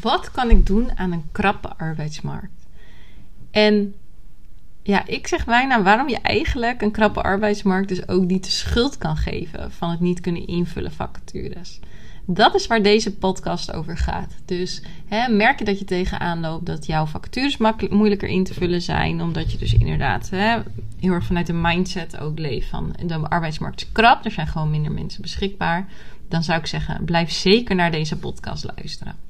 wat kan ik doen aan een krappe arbeidsmarkt? En ja, ik zeg bijna waarom je eigenlijk een krappe arbeidsmarkt dus ook niet de schuld kan geven van het niet kunnen invullen vacatures. Dat is waar deze podcast over gaat. Dus hè, merk je dat je tegenaan loopt dat jouw vacatures moeilijker in te vullen zijn, omdat je dus inderdaad hè, heel erg vanuit de mindset ook leeft van de arbeidsmarkt is krap, er zijn gewoon minder mensen beschikbaar. Dan zou ik zeggen, blijf zeker naar deze podcast luisteren.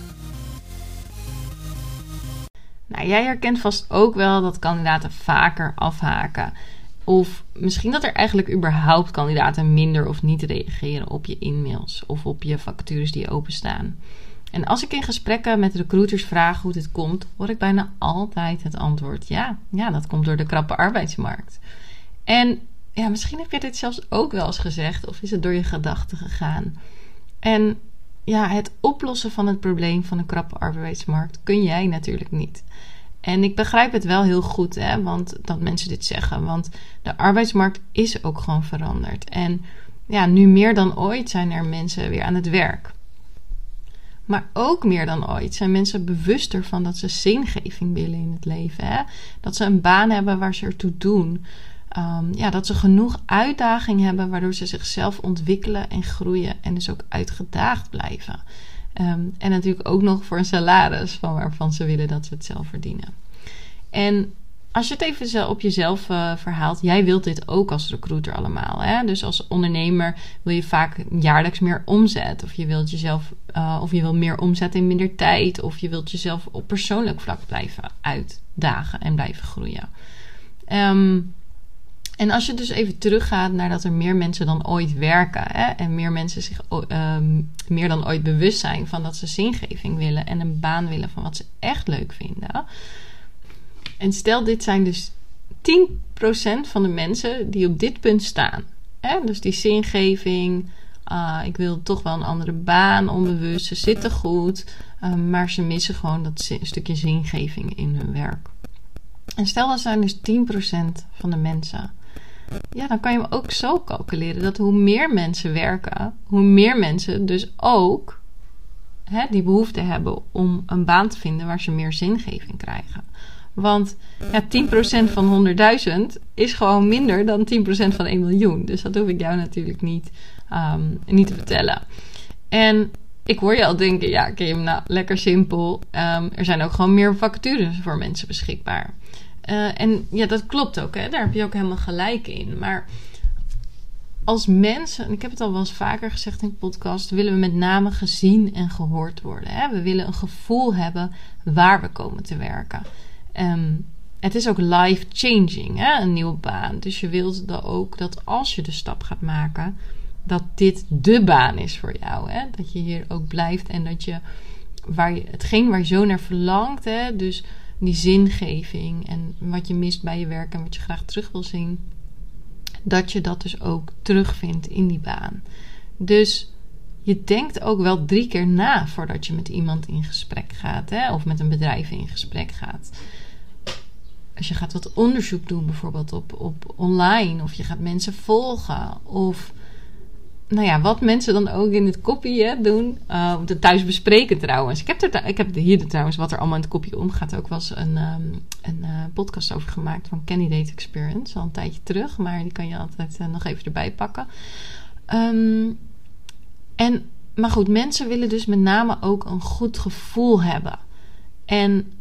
Nou, jij herkent vast ook wel dat kandidaten vaker afhaken. Of misschien dat er eigenlijk überhaupt kandidaten minder of niet reageren op je e-mails of op je vacatures die openstaan. En als ik in gesprekken met recruiters vraag hoe dit komt, hoor ik bijna altijd het antwoord: ja, ja, dat komt door de krappe arbeidsmarkt. En ja, misschien heb je dit zelfs ook wel eens gezegd, of is het door je gedachten gegaan. En ja, het oplossen van het probleem van een krappe arbeidsmarkt kun jij natuurlijk niet. En ik begrijp het wel heel goed, hè, want dat mensen dit zeggen. Want de arbeidsmarkt is ook gewoon veranderd. En ja, nu meer dan ooit zijn er mensen weer aan het werk. Maar ook meer dan ooit zijn mensen bewuster van dat ze zingeving willen in het leven. Hè? Dat ze een baan hebben waar ze ertoe doen. Um, ja, dat ze genoeg uitdaging hebben waardoor ze zichzelf ontwikkelen en groeien en dus ook uitgedaagd blijven. Ehm, en natuurlijk ook nog voor een salaris van waarvan ze willen dat ze het zelf verdienen. En als je het even op jezelf uh, verhaalt, jij wilt dit ook als recruiter allemaal. Hè? Dus als ondernemer wil je vaak jaarlijks meer omzet. Of je wilt jezelf, uh, of je wil meer omzet in minder tijd. Of je wilt jezelf op persoonlijk vlak blijven uitdagen en blijven groeien. Um, en als je dus even teruggaat naar dat er meer mensen dan ooit werken hè, en meer mensen zich um, meer dan ooit bewust zijn van dat ze zingeving willen en een baan willen van wat ze echt leuk vinden. En stel, dit zijn dus 10% van de mensen die op dit punt staan. Hè? Dus die zingeving, uh, ik wil toch wel een andere baan, onbewust, ze zitten goed, uh, maar ze missen gewoon dat stukje zingeving in hun werk. En stel dat zijn dus 10% van de mensen ja, dan kan je hem ook zo calculeren dat hoe meer mensen werken, hoe meer mensen dus ook hè, die behoefte hebben om een baan te vinden waar ze meer zingeving krijgen. Want ja, 10% van 100.000 is gewoon minder dan 10% van 1 miljoen. Dus dat hoef ik jou natuurlijk niet, um, niet te vertellen. En ik hoor je al denken, ja, Kim, nou, lekker simpel. Um, er zijn ook gewoon meer vacatures voor mensen beschikbaar. Uh, en ja, dat klopt ook, hè? daar heb je ook helemaal gelijk in. Maar als mensen, en ik heb het al wel eens vaker gezegd in de podcast, willen we met name gezien en gehoord worden. Hè? We willen een gevoel hebben waar we komen te werken. Um, het is ook life-changing, hè? een nieuwe baan. Dus je wilt dan ook dat als je de stap gaat maken, dat dit de baan is voor jou. Hè? Dat je hier ook blijft en dat je, waar je hetgeen waar je zo naar verlangt, hè? dus die zingeving en wat je mist bij je werk en wat je graag terug wil zien, dat je dat dus ook terugvindt in die baan. Dus je denkt ook wel drie keer na voordat je met iemand in gesprek gaat, hè, of met een bedrijf in gesprek gaat. Als je gaat wat onderzoek doen, bijvoorbeeld op, op online, of je gaat mensen volgen, of nou ja, wat mensen dan ook in het kopje doen. Uh, om het thuis bespreken trouwens. Ik heb, er, ik heb hier trouwens wat er allemaal in het kopje omgaat. Ook was een, um, een uh, podcast over gemaakt van Candidate Experience. Al een tijdje terug. Maar die kan je altijd uh, nog even erbij pakken. Um, en, maar goed, mensen willen dus met name ook een goed gevoel hebben. En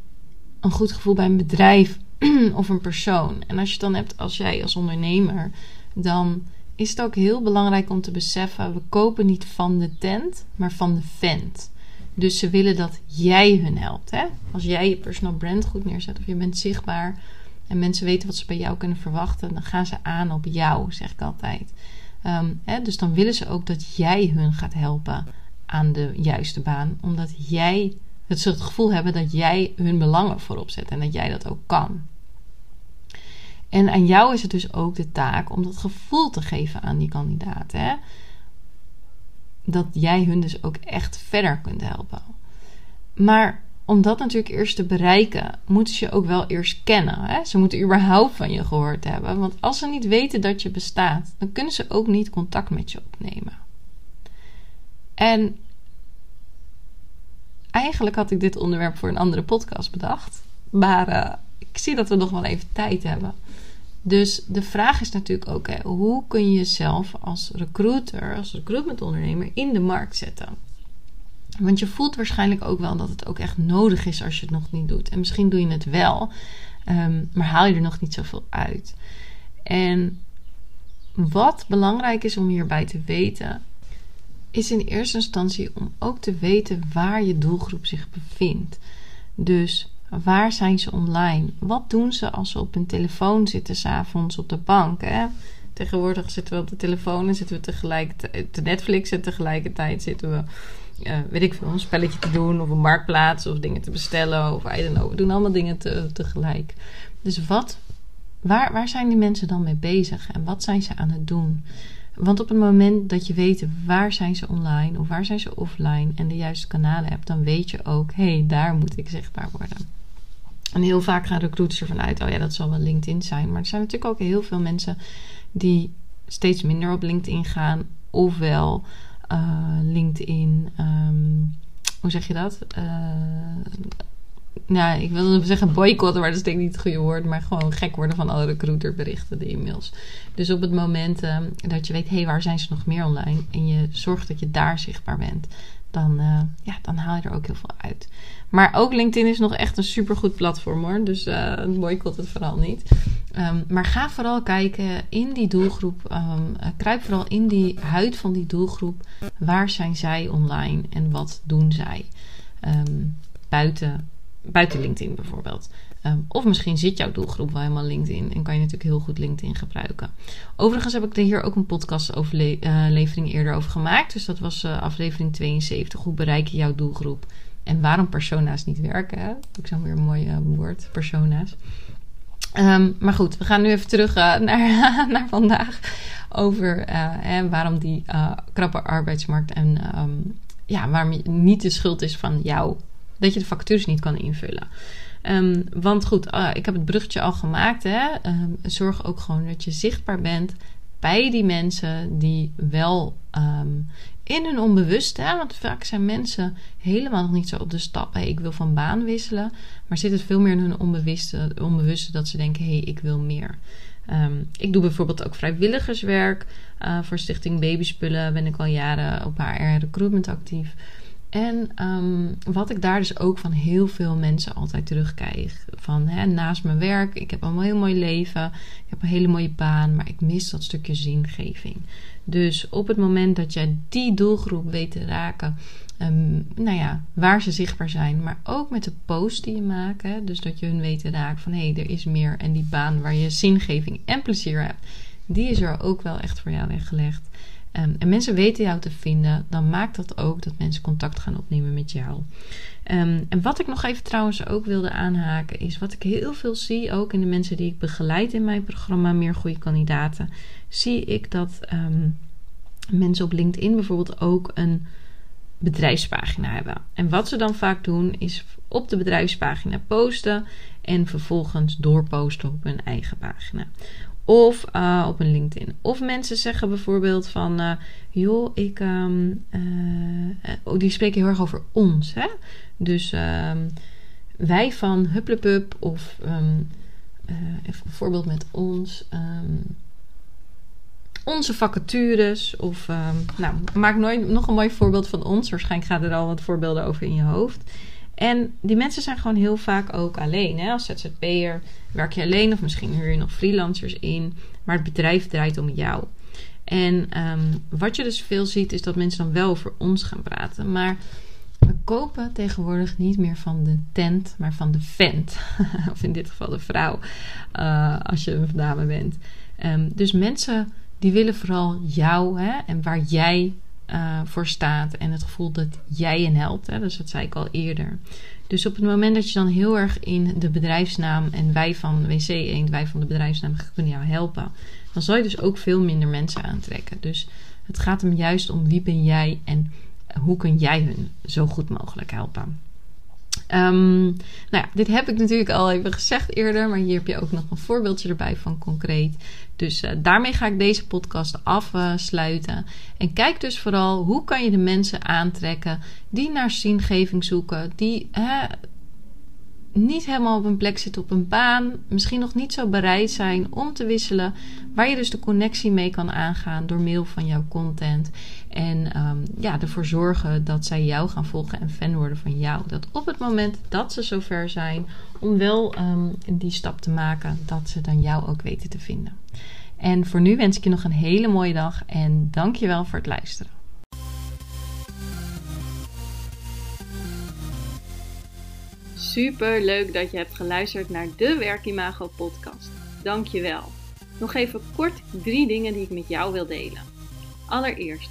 een goed gevoel bij een bedrijf of een persoon. En als je het dan hebt als jij als ondernemer, dan is het ook heel belangrijk om te beseffen: we kopen niet van de tent, maar van de vent. Dus ze willen dat jij hun helpt. Hè? Als jij je personal brand goed neerzet of je bent zichtbaar en mensen weten wat ze bij jou kunnen verwachten, dan gaan ze aan op jou, zeg ik altijd. Ehm, hè, dus dan willen ze ook dat jij hun gaat helpen aan de juiste baan. Omdat jij het, het gevoel hebben dat jij hun belangen voorop zet en dat jij dat ook kan. En aan jou is het dus ook de taak om dat gevoel te geven aan die kandidaten. Hè? Dat jij hun dus ook echt verder kunt helpen. Maar om dat natuurlijk eerst te bereiken, moeten ze je ook wel eerst kennen. Hè? Ze moeten überhaupt van je gehoord hebben. Want als ze niet weten dat je bestaat, dan kunnen ze ook niet contact met je opnemen. En eigenlijk had ik dit onderwerp voor een andere podcast bedacht. Maar uh, ik zie dat we nog wel even tijd hebben. Dus de vraag is natuurlijk ook: hè, hoe kun je jezelf als recruiter, als recruitmentondernemer in de markt zetten? Want je voelt waarschijnlijk ook wel dat het ook echt nodig is als je het nog niet doet. En misschien doe je het wel, um, maar haal je er nog niet zoveel uit. En wat belangrijk is om hierbij te weten, is in eerste instantie om ook te weten waar je doelgroep zich bevindt. Dus waar zijn ze online? Wat doen ze als ze op hun telefoon zitten, s'avonds op de bank? Hè? Tegenwoordig zitten we op de telefoon en zitten we tegelijkertijd te Netflix en tegelijkertijd zitten we, uh, weet ik veel, een spelletje te doen of een marktplaats of dingen te bestellen of I don't. We doen allemaal dingen te, tegelijk. Dus wat, waar, waar zijn die mensen dan mee bezig en wat zijn ze aan het doen? Want op het moment dat je weet waar zijn ze online of waar zijn ze offline en de juiste kanalen hebt, dan weet je ook, hé, hey, daar moet ik zichtbaar worden. En heel vaak gaan recruiters ervan uit, oh ja, dat zal wel LinkedIn zijn. Maar er zijn natuurlijk ook heel veel mensen die steeds minder op LinkedIn gaan. Ofwel uh, LinkedIn, um, hoe zeg je dat? Uh, nou, ik wilde zeggen boycotten, maar dat is denk ik niet het goede woord. Maar gewoon gek worden van alle recruiterberichten, de e-mails. Dus op het moment uh, dat je weet, hé, hey, waar zijn ze nog meer online? En je zorgt dat je daar zichtbaar bent. Dan, uh, ja, dan haal je er ook heel veel uit. Maar ook LinkedIn is nog echt een supergoed platform hoor. Dus uh, boycott het vooral niet. Um, maar ga vooral kijken in die doelgroep. Um, kruip vooral in die huid van die doelgroep. Waar zijn zij online en wat doen zij? Um, buiten buiten LinkedIn bijvoorbeeld. Um, of misschien zit jouw doelgroep wel helemaal LinkedIn en kan je natuurlijk heel goed LinkedIn gebruiken. Overigens heb ik er hier ook een podcast aflevering uh, eerder over gemaakt. Dus dat was uh, aflevering 72. Hoe bereik je jouw doelgroep? En waarom persona's niet werken. Ik zou weer een mooi uh, woord, persona's. Um, maar goed, we gaan nu even terug naar, naar vandaag. Over waarom die krappe arbeidsmarkt en um, ja, waarom niet de schuld is van jou dat je de vacatures niet kan invullen. Um, want goed, uh, ik heb het bruggetje al gemaakt. Hè? Um, zorg ook gewoon dat je zichtbaar bent bij die mensen die wel um, in hun onbewuste, want vaak zijn mensen helemaal nog niet zo op de stap. Ik wil van baan wisselen, maar zit het veel meer in hun onbewuste, onbewuste dat ze denken: hé, hey, ik wil meer. ik doe bijvoorbeeld ook vrijwilligerswerk uh, voor Stichting Babyspullen. Ben ik al jaren op HR recruitment actief. En um, wat ik daar dus ook van heel veel mensen altijd terugkrijg. Van hè, naast mijn werk, ik heb een heel mooi leven. Ik heb een hele mooie baan, maar ik mis dat stukje zingeving. Dus op het moment dat jij die doelgroep weet te raken, um, nou ja, waar ze zichtbaar zijn, maar ook met de post die je maakt. Dus dat je hun weet te raken van hé, hey, er is meer. En die baan waar je zingeving en plezier hebt, die is er ook wel echt voor jou weggelegd. Um, en mensen weten jou te vinden, dan maakt dat ook dat mensen contact gaan opnemen met jou. Um, en wat ik nog even trouwens ook wilde aanhaken, is wat ik heel veel zie, ook in de mensen die ik begeleid in mijn programma Meer Goede Kandidaten, zie ik dat um, mensen op LinkedIn bijvoorbeeld ook een bedrijfspagina hebben. En wat ze dan vaak doen, is op de bedrijfspagina posten en vervolgens doorposten op hun eigen pagina. Of uh, op een LinkedIn. Of mensen zeggen bijvoorbeeld van... Uh, joh, ik... Um, uh, die spreken heel erg over ons. Hè? Dus um, wij van Hupplepup of... Um, even een voorbeeld met ons. onze vacatures. Of nou, maak nooit nog een mooi voorbeeld van ons. Waarschijnlijk gaat er al wat voorbeelden over in je hoofd. En die mensen zijn gewoon heel vaak ook alleen. Hè? Als ZZP'er werk je alleen of misschien huur je nog freelancers in. Maar het bedrijf draait om jou. En um, wat je dus veel ziet is dat mensen dan wel over ons gaan praten. Maar we kopen tegenwoordig niet meer van de tent, maar van de vent. of in dit geval de vrouw, uh, als je een dame bent. Um, dus mensen die willen vooral jou hè, en waar jij uh, voor staat en het gevoel dat jij hen helpt. Hè? Dus dat zei ik al eerder. Dus op het moment dat je dan heel erg in de bedrijfsnaam en wij van WC Eend, wij van de bedrijfsnaam kunnen jou helpen, dan zal je dus ook veel minder mensen aantrekken. Dus het gaat hem juist om wie ben jij en hoe kun jij hun zo goed mogelijk helpen. Um, nou ja, dit heb ik natuurlijk al even gezegd eerder, maar hier heb je ook nog een voorbeeldje erbij van concreet. Dus uh, daarmee ga ik deze podcast afsluiten. en kijk dus vooral hoe kan je de mensen aantrekken die naar zingeving zoeken, die niet helemaal op een plek zitten op een baan, misschien nog niet zo bereid zijn om te wisselen, waar je dus de connectie mee kan aangaan door middel van jouw content. Ja, ervoor zorgen dat zij jou gaan volgen en fan worden van jou. Dat op het moment dat ze zover zijn om wel um, die stap te maken, dat ze dan jou ook weten te vinden. En voor nu wens ik je nog een hele mooie dag en dankjewel voor het luisteren. Super leuk dat je hebt geluisterd naar de Werkimago podcast. Dankjewel. Nog even kort drie dingen die ik met jou wil delen. Allereerst,